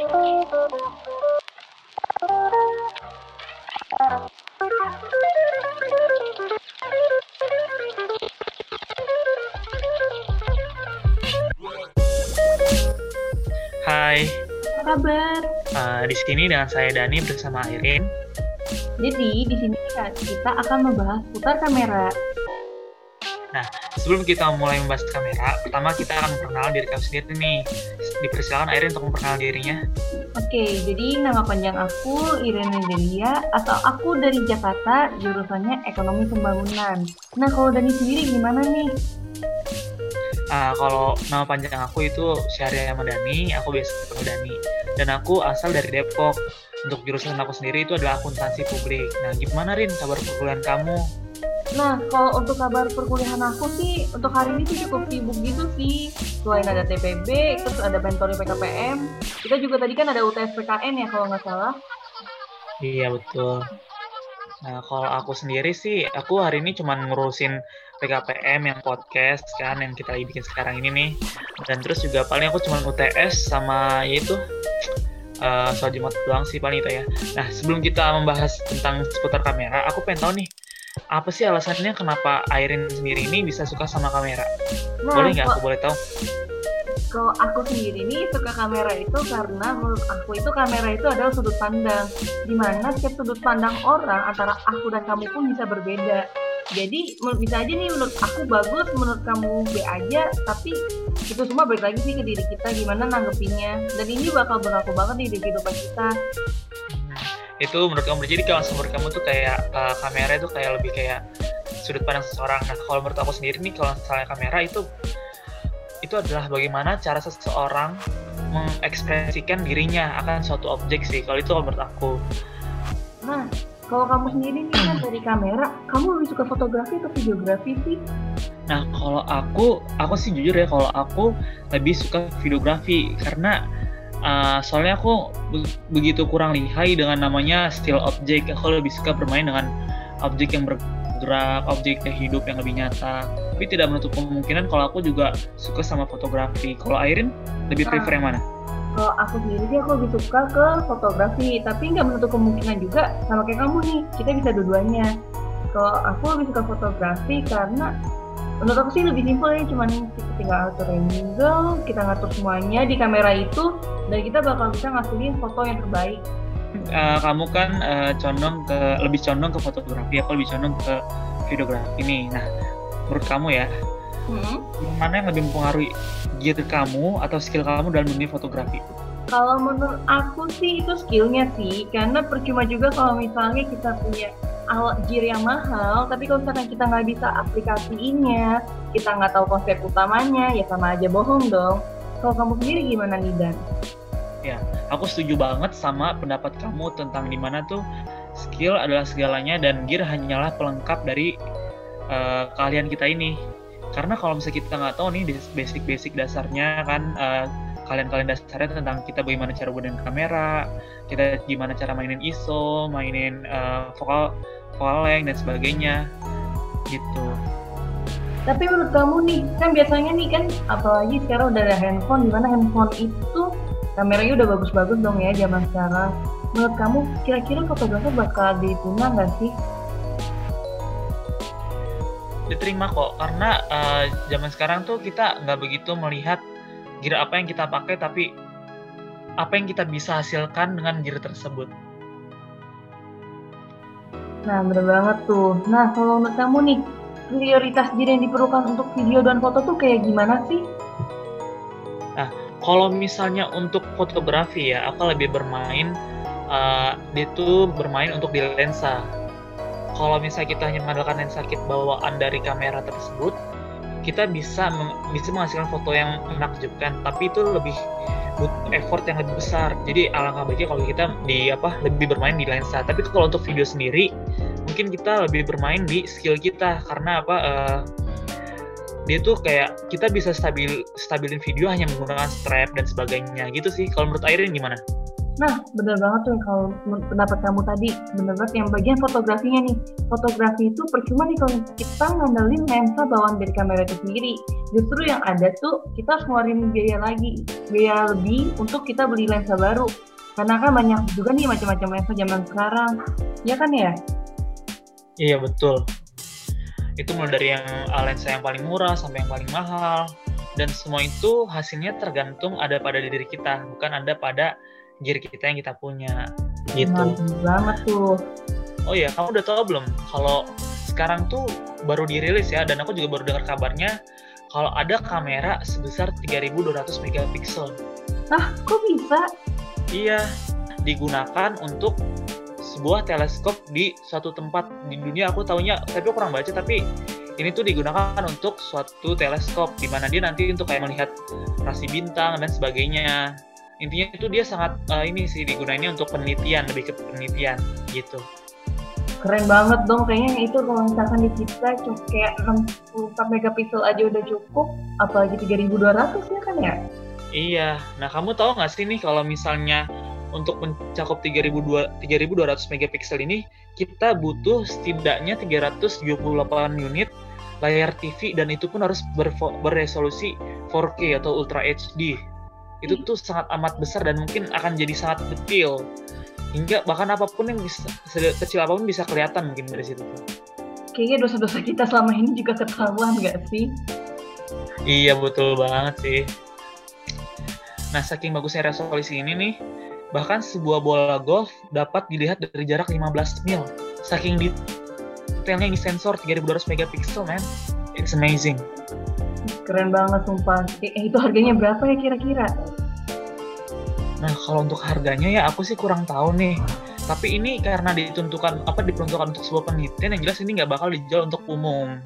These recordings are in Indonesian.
Hai, Apa kabar? uh, di sini dengan saya Dani bersama Airin. Jadi di sini kita akan membahas putar kamera. Sebelum kita mulai membahas kamera, pertama kita akan memperkenalkan diri kami sendiri nih. Dipersilakan Airin untuk memperkenalkan dirinya. Oke, jadi nama panjang aku Irene Delia, asal aku dari Jakarta, jurusannya Ekonomi Pembangunan. Nah, kalau Dani sendiri gimana nih? Uh, kalau nama panjang aku itu Syahria Madani, aku biasa dipanggil Dani. Dan aku asal dari Depok. Untuk jurusan aku sendiri itu adalah akuntansi publik. Nah, gimana Rin kabar perkuliahan kamu? Nah, kalau untuk kabar perkuliahan aku sih, untuk hari ini sih cukup sibuk gitu sih. Selain ada TPB, terus ada mentoring PKPM, kita juga tadi kan ada UTS PKN ya kalau nggak salah. Iya, betul. Nah, kalau aku sendiri sih, aku hari ini cuma ngurusin PKPM yang podcast kan, yang kita bikin sekarang ini nih. Dan terus juga paling aku cuma UTS sama yaitu uh, soal Jumat doang sih paling itu ya. Nah, sebelum kita membahas tentang seputar kamera, aku pengen tahu nih, apa sih alasannya kenapa Airin sendiri ini bisa suka sama kamera? Nah, Boleh nggak aku boleh tahu? Kalau aku sendiri nih suka kamera itu karena menurut aku itu kamera itu adalah sudut pandang Di mana setiap sudut pandang orang antara aku dan kamu pun bisa berbeda Jadi menurut bisa aja nih menurut aku bagus, menurut kamu B aja Tapi itu semua balik lagi sih ke diri kita gimana nanggepinnya Dan ini bakal berlaku banget nih di kehidupan kita itu menurut kamu. Jadi kalau menurut kamu tuh kayak uh, kamera itu kayak lebih kayak sudut pandang seseorang. Nah kalau menurut aku sendiri nih kalau misalnya kamera itu itu adalah bagaimana cara seseorang mengekspresikan dirinya akan suatu objek sih kalau itu kalau menurut aku. Nah kalau kamu sendiri nih kan dari kamera Kamu lebih suka fotografi atau videografi sih? nah kalau aku aku sih jujur ya kalau aku lebih suka videografi. Karena uh, soalnya aku be- begitu kurang lihai dengan namanya still object aku lebih suka bermain dengan objek yang bergerak objek yang hidup yang lebih nyata. Tapi tidak menutup kemungkinan kalau aku juga suka sama fotografi. Kalau Airin lebih Ah. prefer yang mana? Kalau aku sendiri sih aku lebih suka ke fotografi, tapi nggak menutup kemungkinan juga sama kayak kamu nih, kita bisa dua-duanya. Kalau aku lebih suka fotografi karena menurut aku sih lebih simpel ya, cuman kita tinggal atur angle, kita ngatur semuanya di kamera itu, dan kita bakal bisa ngasilin foto yang terbaik. Uh, kamu kan uh, condong ke lebih condong ke fotografi aku lebih condong ke videografi nih nah menurut kamu ya Hmm. mana yang lebih mempengaruhi gear kamu atau skill kamu dalam dunia fotografi Kalau menurut aku sih itu skillnya sih, karena percuma juga kalau misalnya kita punya alat gear yang mahal, tapi kalau misalkan kita nggak bisa aplikasiinnya, kita nggak tahu konsep utamanya, ya sama aja bohong dong. Kalau kamu sendiri gimana nih Dan? Aku setuju banget sama pendapat kamu tentang di mana tuh skill adalah segalanya dan gear hanyalah pelengkap dari uh, keahlian kita ini. Karena kalau misalnya kita nggak tahu nih basic-basic dasarnya kan uh, kalian-kalian dasarnya tentang kita bagaimana cara gunain kamera kita gimana cara mainin ISO mainin uh, vokal vokal length dan sebagainya. Gitu. Tapi menurut kamu nih, kan biasanya nih kan, apalagi sekarang udah ada handphone, di mana handphone itu kameranya udah bagus-bagus dong ya zaman sekarang. Menurut kamu, kira-kira fotografer bakal diterima nggak sih? diterima kok karena uh, zaman sekarang tuh kita nggak begitu melihat gear apa yang kita pakai tapi apa yang kita bisa hasilkan dengan gear tersebut Nah, bener banget tuh. Nah, kalau menurut kamu nih, prioritas diri yang diperlukan untuk video dan foto tuh kayak gimana sih? Kalau misalnya untuk fotografi ya aku lebih bermain uh, dia tuh bermain untuk di lensa. Kalau misalnya kita hanya mengandalkan lensa kit bawaan dari kamera tersebut kita bisa bisa menghasilkan foto yang menakjubkan tapi itu lebih butuh effort yang lebih besar. Jadi alangkah baiknya kalau kita di apa lebih bermain di lensa. Tapi kalau untuk video sendiri mungkin kita lebih bermain di skill kita. Karena apa uh, dia tuh kayak kita bisa stabil stabilin video hanya menggunakan strap dan sebagainya gitu sih kalau menurut Airin gimana? Nah, benar banget tuh kalau pendapat kamu tadi, benar banget yang bagian fotografinya nih. Fotografi itu percuma nih kalau kita ngandelin lensa bawaan dari kamera itu sendiri. Justru yang ada tuh kita harus ngeluarin biaya lagi, biaya lebih untuk kita beli lensa baru. Karena kan banyak juga nih macam-macam lensa zaman sekarang. Ya kan ya? Iya, betul. Itu mulai dari yang lensa yang paling murah sampai yang paling mahal. Dan semua itu hasilnya tergantung ada pada diri kita, bukan ada pada gear kita yang kita punya gitu. Mantap banget tuh. Oh iya, kamu udah tahu belum kalau sekarang tuh baru dirilis ya dan aku juga baru dengar kabarnya kalau ada kamera sebesar 3200 megapiksel. Ah, kok bisa? Iya, digunakan untuk sebuah teleskop di suatu tempat di dunia aku tahunya tapi aku kurang baca tapi ini tuh digunakan untuk suatu teleskop di mana dia nanti untuk kayak melihat rasi bintang dan sebagainya. Intinya itu dia sangat uh, ini sih digunainnya untuk penelitian lebih ke penelitian gitu. Keren banget dong kayaknya itu kalau misalkan di kita kayak 64 megapiksel aja udah cukup apalagi 3200 ya kan ya? Iya. Nah kamu tahu nggak sih nih kalau misalnya untuk mencakup 3200 megapiksel ini kita butuh setidaknya 328 unit layar TV dan itu pun harus berresolusi 4K atau Ultra HD itu tuh sangat amat besar dan mungkin akan jadi sangat detail. Hingga bahkan apa pun yang bisa kecil apa pun bisa kelihatan mungkin dari situ. Kayaknya dosa-dosa kita selama ini juga ketahuan gak sih? Iya betul banget sih. Nah saking bagusnya resolusi ini nih bahkan sebuah bola golf dapat dilihat dari jarak 15 mil. Saking detailnya ini sensor 3200 megapiksel man. It's amazing. Keren banget sumpah. Eh, itu harganya berapa ya kira-kira? Nah kalau untuk harganya ya aku sih kurang tahu nih. Tapi ini karena ditentukan apa diperuntukkan untuk sebuah penelitian yang jelas ini nggak bakal dijual untuk umum.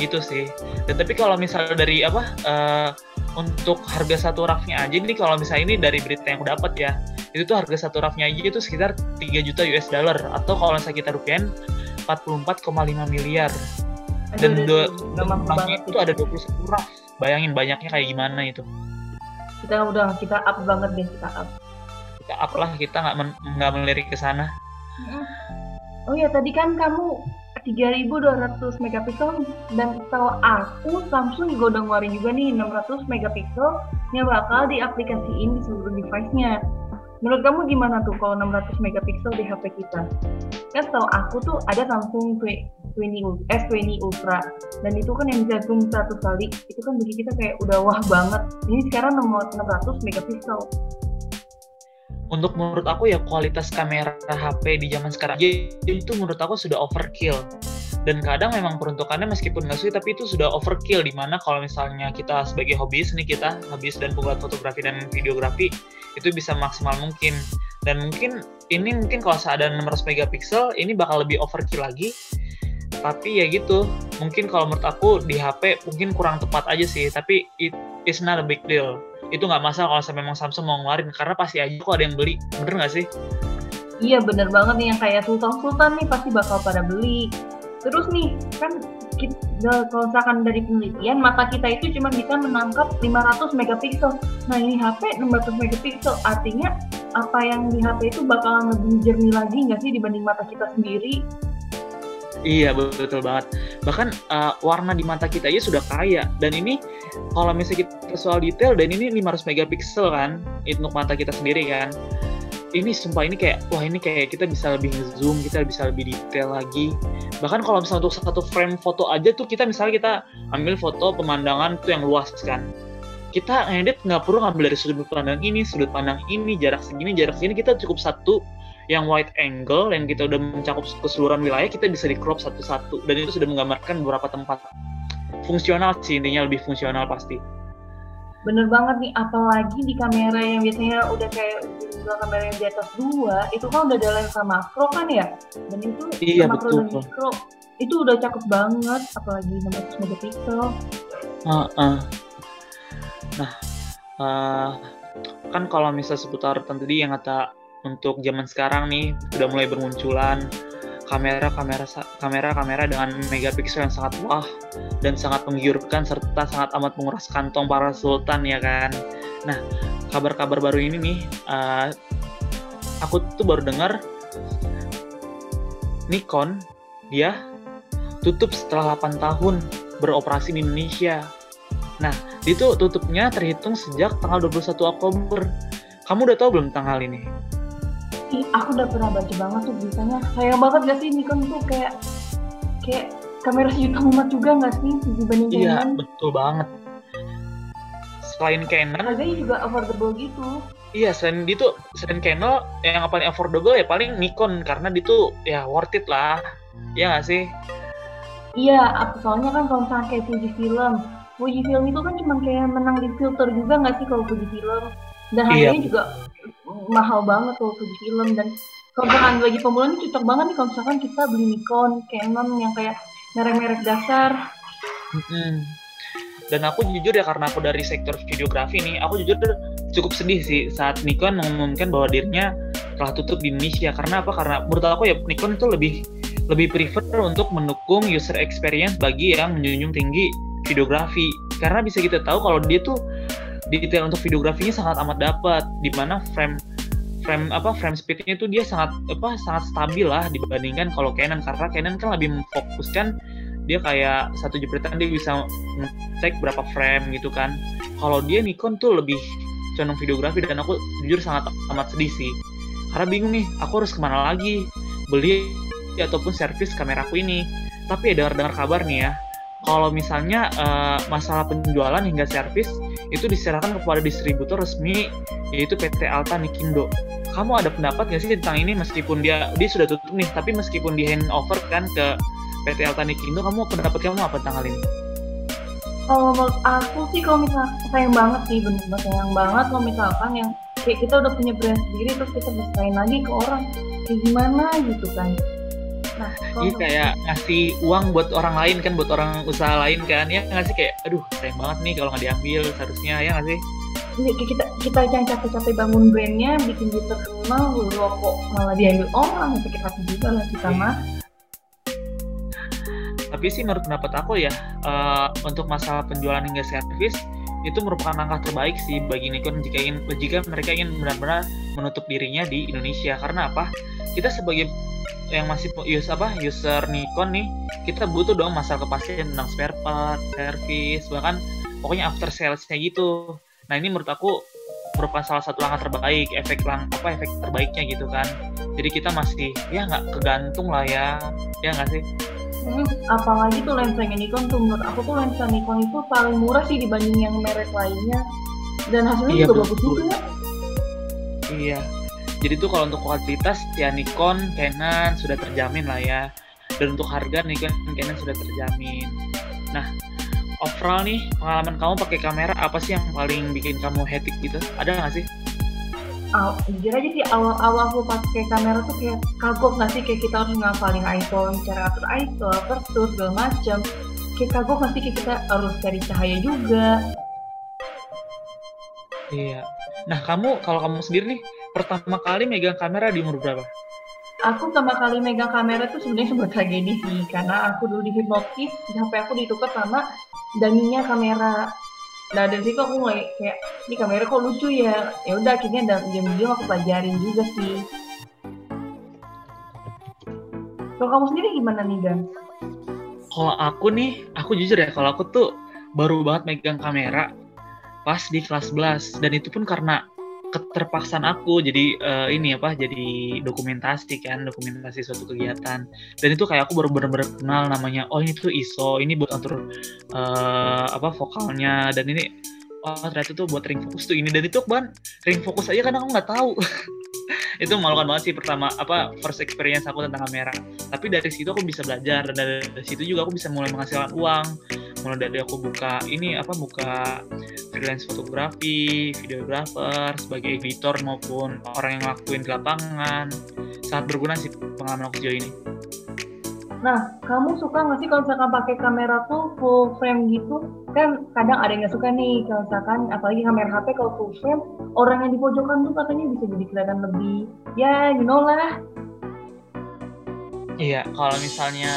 Gitu sih. Dan tapi kalau misalnya dari apa uh, untuk harga satu rafnya aja. Ini kalau misalnya ini dari berita yang aku dapat ya itu tuh harga satu rafnya aja itu sekitar 3 juta US dollar. Atau kalau misalnya kita rupiahin 44,5 miliar. Dan dua itu ada 21 raf. Bayangin banyaknya kayak gimana itu. Kita udah kita up banget deh kita up. Kita up lah kita nggak nggak melirik ke sana. Oh ya tadi kan kamu 3200 megapiksel dan setahu aku Samsung juga udah ngeluarin juga nih 600 megapiksel yang bakal diaplikasiin di seluruh device-nya Menurut kamu gimana tuh kalau 600 megapiksel di HP kita? Kan setahu aku tuh ada Samsung 20, S20 Ultra dan itu kan yang bisa zoom kali itu kan bagi kita kayak udah wah banget. Ini sekarang nomor 600 megapiksel. Untuk menurut aku ya kualitas kamera HP di zaman sekarang itu menurut aku sudah overkill. Dan kadang memang peruntukannya meskipun nggak sulit tapi itu sudah overkill di mana kalau misalnya kita sebagai hobis nih kita hobis dan pembuat fotografi dan videografi itu bisa maksimal mungkin. Dan mungkin ini mungkin kalau ada 600 megapiksel ini bakal lebih overkill lagi. Tapi ya gitu mungkin kalau menurut aku di HP mungkin kurang tepat aja sih tapi it is not a big deal itu nggak masalah kalau memang Samsung mau ngeluarin karena pasti aja kok ada yang beli bener nggak sih Iya bener banget nih yang kayak Sultan-Sultan nih pasti bakal pada beli Terus nih, kan kita, kalau misalkan dari penelitian, mata kita itu cuma bisa menangkap 500 megapiksel. Nah ini HP 600 megapiksel, artinya apa yang di HP itu bakalan lebih jernih lagi nggak sih dibanding mata kita sendiri? Iya betul banget. Bahkan uh, warna di mata kita aja sudah kaya. Dan ini kalau misalnya kita soal detail dan ini 500 megapiksel kan, itu untuk mata kita sendiri kan ini sumpah ini kayak wah ini kayak kita bisa lebih zoom kita bisa lebih detail lagi bahkan kalau misalnya untuk satu frame foto aja tuh kita misalnya kita ambil foto pemandangan tuh yang luas kan kita ngedit nggak perlu ngambil dari sudut pandang ini sudut pandang ini jarak segini jarak segini kita cukup satu yang wide angle yang kita udah mencakup keseluruhan wilayah kita bisa di crop satu-satu. Dan itu sudah menggambarkan beberapa tempat. Fungsional sih intinya lebih fungsional pasti. Bener banget nih apalagi di kamera yang biasanya udah kayak jumlah kamera yang di atas dua itu kan udah ada lensa makro kan ya? Dan itu iya, makro betul. dan mikro itu udah cakep banget apalagi 600 megapiksel uh, uh. nah uh, kan kalau misal seputar tadi yang kata untuk zaman sekarang nih sudah mulai bermunculan kamera kamera kamera kamera dengan megapiksel yang sangat wah dan sangat menggiurkan serta sangat amat menguras kantong para sultan ya kan. Nah kabar-kabar baru ini nih uh, aku tuh baru dengar Nikon dia tutup setelah 8 tahun beroperasi di Indonesia. Nah, itu tutupnya terhitung sejak tanggal 21 Oktober. Kamu udah tahu belum tanggal ini? Aku udah pernah baca banget tuh beritanya. Sayang banget gak sih Nikon tuh kayak kayak kamera sejuta umat juga nggak sih dibanding Iya, Canon? betul banget. Selain Canon, Harganya juga affordable gitu. iya selain itu selain Canon yang paling affordable ya paling Nikon karena dia tuh ya worth it lah. Iya nggak sih? Iya, soalnya kan kalau misalnya kayak Fujifilm, Fujifilm itu kan cuma kayak menang di filter juga nggak sih kalau Fujifilm? Dan Iya. harganya juga mahal banget kalau Fujifilm dan kalau misalkan bagi pemula ini cocok banget nih kalau misalkan kita beli Nikon, Canon yang kayak merek-merek dasar. Mm-mm. Dan aku jujur ya karena aku dari sektor videografi nih, aku jujur cukup sedih sih saat Nikon mengumumkan bahwa dirinya telah tutup di Indonesia. Karena apa? Karena menurut aku ya Nikon itu lebih lebih prefer untuk mendukung user experience bagi yang menjunjung tinggi videografi. Karena bisa kita tahu kalau dia tuh detail untuk videografinya sangat amat dapat, di mana frame frame apa frame speednya itu dia sangat apa sangat stabil lah dibandingkan kalau Canon. Karena Canon kan lebih memfokuskan dia kayak satu jepretan dia bisa nge-take berapa frame gitu kan. Kalau dia Nikon tuh lebih condong videografi dan aku jujur sangat amat sedih sih. Karena bingung nih aku harus ke mana lagi? Beli ataupun servis kameraku ini. Tapi ya dengar-dengar kabar nih ya kalau misalnya eh, masalah penjualan hingga servis itu diserahkan kepada distributor resmi yaitu PT Alta Nikindo kamu ada pendapat nggak sih tentang ini meskipun dia dia sudah tutup nih tapi meskipun di hand over kan ke PT Alta Nikindo kamu pendapat kamu apa tentang hal ini? Kalau menurut aku sih kalau misalkan sayang banget sih bener-bener sayang banget kalau misalkan yang kayak kita udah punya brand sendiri terus kita bisain lagi ke orang kayak gimana gitu kan. Nah, Iya kayak ngasih uang buat orang lain kan buat orang usaha lain kan ya nggak sih? Kayak aduh sayang banget nih kalau nggak diambil seharusnya ya nggak sih? Iya, kita kita yang capek-capek bangun brandnya bikin dia terkenal loh kok malah diambil. Orang sakit hati juga lah kita Iya. mah. Tapi sih menurut pendapat aku ya eh, untuk masalah penjualan hingga servis itu merupakan langkah terbaik sih bagi Nikon jika ingin jika mereka ingin benar-benar menutup dirinya di Indonesia. Karena apa? Kita sebagai yang masih user apa user Nikon nih kita butuh dong masalah kepastian tentang spare part, service bahkan pokoknya after salesnya gitu. Nah ini menurut aku merupakan salah satu langkah terbaik efek lang apa efek terbaiknya gitu kan. Jadi kita masih ya nggak kegantung lah ya ya nggak sih. Hmm, apalagi tuh lensanya Nikon tuh menurut aku tuh lensa Nikon itu paling murah sih dibanding yang merek lainnya dan hasilnya Iya, juga bagus betul. juga Iya. Jadi tuh kalau untuk kualitas ya Nikon, Canon sudah terjamin lah ya. Dan untuk harga Nikon, Canon sudah terjamin. Nah, overall nih pengalaman kamu pakai kamera apa sih yang paling bikin kamu hectic gitu? Ada nggak sih? Aw, jujur aja sih awal-awal aku pakai kamera tuh kayak kagok nggak sih kayak kita harus ngafalin ISO, cara atur ISO, aperture segala macam. Kayak kagok nggak sih kayak kita harus cari cahaya juga. Iya. Nah, kamu kalau kamu sendiri nih pertama kali megang kamera di umur berapa? Aku pertama kali megang kamera tuh sebenarnya sebuah tragedi sih karena aku dulu dihipnotis HP aku ditukar sama daminya kamera. Nah dari situ aku mulai kayak ini kamera kok lucu ya. Ya udah akhirnya dan diam-diam aku pelajarin juga sih. Kalau kamu sendiri gimana nih Dan? Kalau aku nih, aku jujur ya, kalau aku tuh baru banget megang kamera pas di kelas 11 dan itu pun karena keterpaksaan aku jadi eh, ini apa jadi dokumentasi kan dokumentasi suatu kegiatan. Dan itu kayak aku baru benar-benar kenal namanya oh ini tuh ISO ini buat atur eh, apa vokalnya dan ini oh ternyata tuh buat ring fokus tuh ini. Dan itu kan ring fokus aja kan aku nggak tahu itu memalukan banget sih pertama apa first experience aku tentang kamera. Tapi dari situ aku bisa belajar dan dari, situ juga aku bisa mulai menghasilkan uang. Mulai dari aku buka ini apa buka freelance fotografi videographer sebagai editor maupun orang yang ngelakuin di lapangan. Sangat berguna sih pengalaman aku sejauh ini Nah, kamu suka nggak sih kalau misalkan pakai kamera tuh full frame gitu? Kan kadang ada yang suka nih, kalau misalkan apalagi kamera HP kalau full frame, orang yang di pojokan tuh katanya bisa jadi kelihatan lebih, ya you know lah. iya kalau misalnya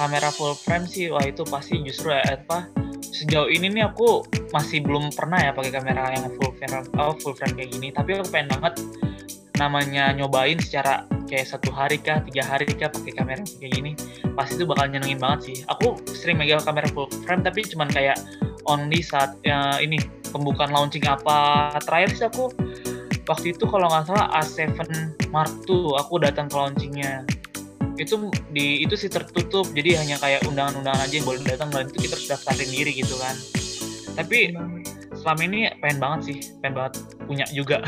kamera full frame sih wah itu pasti justru ya apa sejauh ini nih aku masih belum pernah ya pakai kamera yang full frame oh, full frame kayak gini tapi aku pengen banget namanya nyobain secara kayak satu hari kah tiga hari kah pakai kamera kayak gini pasti itu bakal nyenengin banget sih. Aku sering megang kamera full frame tapi cuman kayak only saat ya, ini pembukaan launching apa. Terakhir sih aku waktu itu kalau nggak salah A7 Mark II aku datang ke launchingnya. Itu di itu sih tertutup jadi hanya kayak undangan-undangan aja yang boleh datang dan itu kita sudah daftarin diri gitu kan. Tapi selama ini pengen banget sih pengen banget punya juga.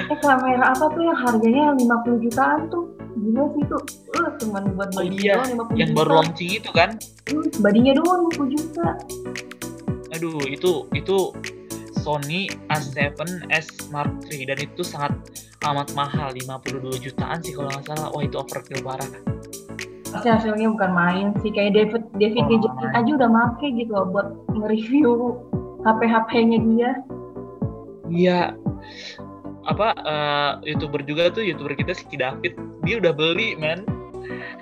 Eh kamera apa tuh yang harganya 50 jutaan tuh? Gila sih tuh. Uh, cuman buat oh, iya. doang 50 yang juta. baru launching itu kan? Hmm, badinya doang 50 juta. Aduh itu itu Sony A7S Mark III dan itu sangat amat mahal 52 jutaan sih kalau nggak salah. Wah itu overkill parah. Pasti hasilnya bukan main sih. Kayak David David oh, Gadget aja udah make gitu loh buat nge-review HP-HP-nya dia. Iya. Apa uh, youtuber juga tuh youtuber kita si David dia udah beli man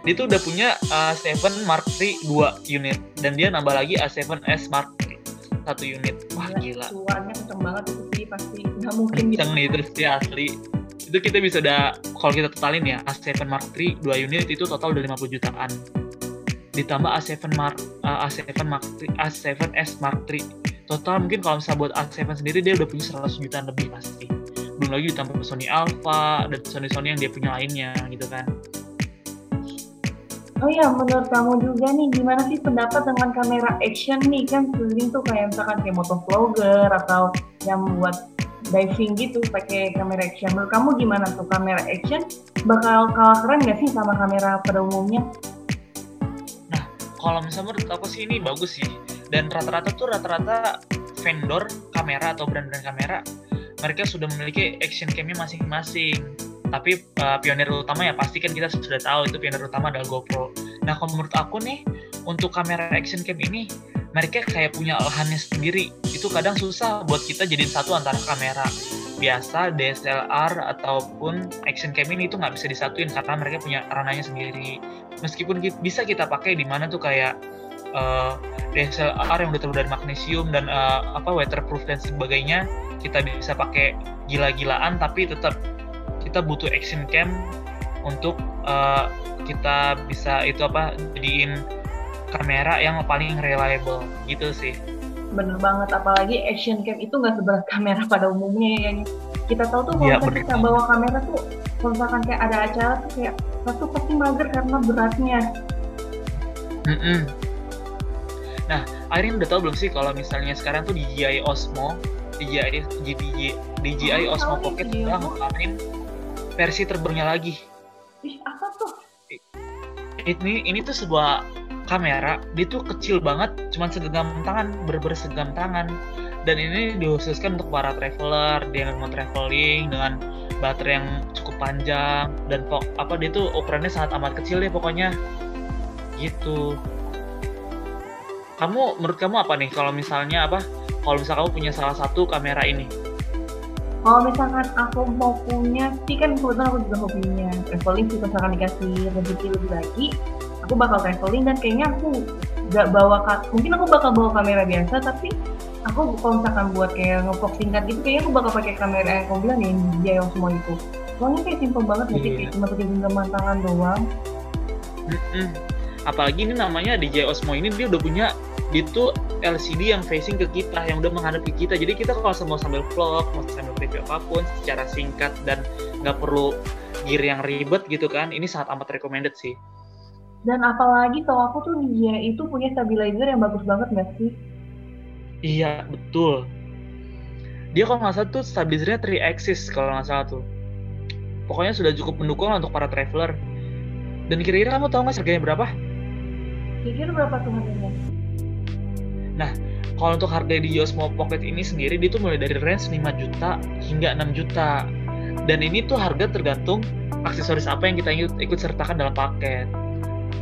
dia tuh udah punya A7 Mark III 2 unit. Dan dia nambah lagi A7S Mark III satu unit. Wah ya, gila. keluarnya kenceng banget itu sih pasti. Nggak mungkin kenceng nih terus dia asli. Itu kita bisa udah kalau kita totalin ya A7 Mark III 2 unit itu total udah 50 jutaan. Ditambah A7 Mark uh, A7 Mark III, A7S Mark III total mungkin kalau misalnya buat A7 sendiri dia udah punya 100 jutaan lebih pasti belum lagi ditambah Sony Alpha dan Sony Sony yang dia punya lainnya gitu kan Oh iya, menurut kamu juga nih, gimana sih pendapat dengan kamera action nih? Kan sering tuh kayak misalkan kayak motovlogger atau yang buat diving gitu pakai kamera action. Menurut kamu gimana tuh kamera action? Bakal kalah keren gak sih sama kamera pada umumnya? Nah, kalau misalnya menurut aku sih ini bagus sih. Dan rata-rata tuh rata-rata vendor kamera atau brand-brand kamera mereka sudah memiliki action camnya masing-masing. Tapi uh, pionir utama ya pasti kan kita sudah tahu itu pionir utama adalah GoPro. Nah kalau menurut aku nih untuk kamera action cam ini mereka kayak punya lahannya sendiri. Itu kadang susah buat kita jadiin satu antara kamera. Biasa DSLR ataupun action cam ini itu nggak bisa disatuin karena mereka punya ranahnya sendiri. Meskipun bisa kita pakai di mana tuh kayak uh, eh, DSLR yang udah terbuat dari magnesium dan uh, apa waterproof dan sebagainya kita bisa pakai gila-gilaan tapi tetap kita butuh action cam untuk uh, kita bisa itu apa jadiin kamera yang paling reliable. Gitu sih. Bener banget apalagi action cam itu nggak seberat kamera pada umumnya ya kita tahu tuh kalau ya, kita bawa kamera tuh kalau misalkan kayak ada acara tuh kayak satu pasti mager karena beratnya. Mm -mm. Nah Airin udah tahu belum sih kalau misalnya sekarang tuh DJI Osmo DJI DJI, DJI oh, Osmo Pocket udah ngeluarin versi terbarunya lagi. Ih, apa tuh? Ini ini tuh sebuah kamera, dia tuh kecil banget, cuman segenggam tangan, berber segenggam tangan. Dan ini dikhususkan untuk para traveler, dia yang mau traveling dengan baterai yang cukup panjang dan pok apa dia tuh ukurannya sangat amat kecil deh pokoknya. Gitu. Kamu menurut kamu apa nih kalau misalnya apa kalau misalnya kamu punya salah satu kamera ini? Kalau misalkan aku mau punya, sih kan kebetulan aku juga hobinya traveling sih misalkan dikasih rezeki lebih lagi, aku bakal traveling dan kayaknya aku gak bawa mungkin aku bakal bawa kamera biasa tapi aku kalau misalkan buat kayak ngevlog singkat gitu kayaknya aku bakal pakai kamera yang kamu bilang ya yang semua itu soalnya kayak simpel banget yeah. kayak cuma pakai genggaman tangan doang mm -hmm. apalagi ini namanya DJI Osmo ini dia udah punya itu LCD yang facing ke kita, yang udah menghadap ke kita. Jadi kita kalau mau sambil vlog, mau sambil review apa pun secara singkat dan nggak perlu gear yang ribet gitu kan, ini sangat amat recommended sih. Dan apalagi kalau aku tuh dia itu punya stabilizer yang bagus banget nggak sih? Iya, betul. Dia kalau nggak salah tuh stabilizernya 3 axis kalau nggak salah tuh. Pokoknya sudah cukup mendukung untuk para traveler. Dan kira-kira kamu tahu nggak harganya berapa? Kira-kira berapa tuh harganya? Nah, kalau untuk harga di Osmo Pocket ini sendiri dia tuh mulai dari range 5 juta hingga 6 juta. Dan ini tuh harga tergantung aksesoris apa yang kita ikut, ikut sertakan dalam paket.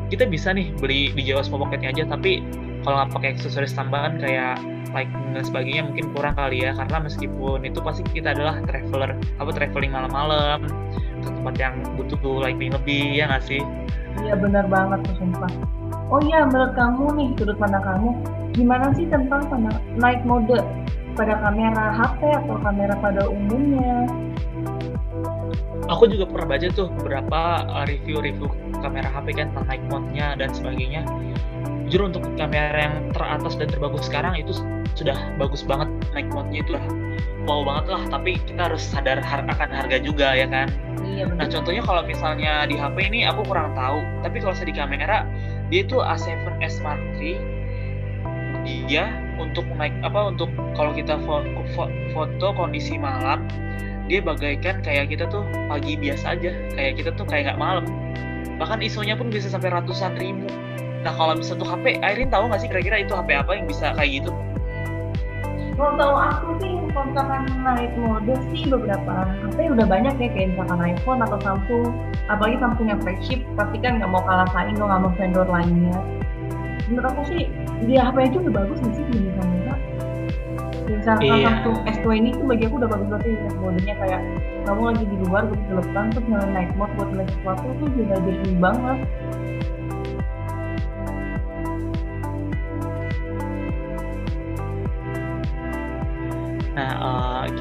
Kita bisa nih beli di Osmo Pocketnya aja, tapi kalau nggak pakai aksesoris tambahan kayak lighting dan sebagainya mungkin kurang kali ya karena meskipun itu pasti kita adalah traveler apa traveling malam-malam ke tempat yang butuh lighting lebih ya nggak sih? Iya benar banget tuh sumpah. Oh iya menurut kamu nih sudut pandang kamu gimana sih tentang night mode pada kamera HP atau kamera pada umumnya? aku juga pernah baca tuh beberapa uh, review-review kamera HP kan tentang night mode-nya dan sebagainya. Jujur untuk kamera yang teratas dan terbagus sekarang itu sudah bagus banget night mode-nya itu wow banget lah. Tapi kita harus sadar har akan harga juga ya kan. Iya Nah contohnya kalau misalnya di HP ini aku kurang tahu. Tapi kalau saya di kamera dia itu A7S Mark III dia untuk naik apa untuk kalau kita fo- fo- foto kondisi malam dia bagaikan kayak kita tuh pagi biasa aja kayak kita tuh kayak nggak malam bahkan ISO-nya pun bisa sampai ratusan ribu nah kalau misalnya tuh HP Airin tahu nggak sih kira-kira itu HP apa yang bisa kayak gitu Kalau tahu aku sih, kalau misalkan naik mode sih beberapa HP udah banyak ya kayak misalkan iPhone atau Samsung. Apalagi Samsung yang flagship, pasti kan nggak mau kalah saing dong sama vendor lainnya. Menurut aku sih, di HP aja udah bagus nggak sih di kamera? Ya, misalkan Iya. Samsung S2 ini tuh bagi aku udah bagus banget ya modenya kayak kamu lagi di luar gue di depan terus nyalain night mode buat ngeliat sesuatu tuh juga jadi banget.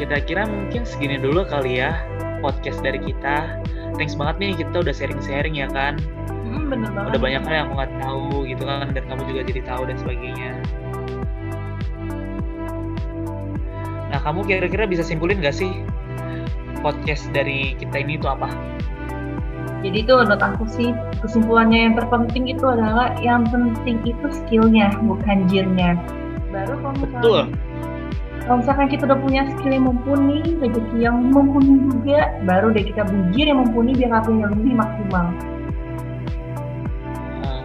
Kira-kira mungkin segini dulu kali ya podcast dari kita. Thanks banget nih kita udah sharing-sharing ya kan. Hmm, bener banget. udah banyak hal yang aku nggak tahu gitu kan dan kamu juga jadi tahu dan sebagainya. Nah kamu kira-kira bisa simpulin gak sih podcast dari kita ini itu apa? Jadi itu menurut aku sih kesimpulannya yang terpenting itu adalah yang penting itu skillnya bukan gearnya. Baru kalau misalkan, betul kalau misalkan kita udah punya skill yang mumpuni, rezeki yang mumpuni juga, baru deh kita gear yang mumpuni biar hasilnya lebih maksimal. Hmm.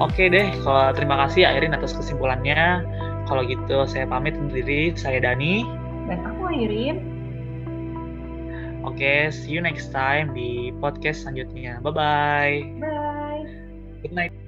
Oke deh, kalau terima kasih Airin atas kesimpulannya. Kalau gitu saya pamit undur diri, saya Dani. Dan aku Irin, Oke, see you next time di podcast selanjutnya. Bye-bye. bye. Good night.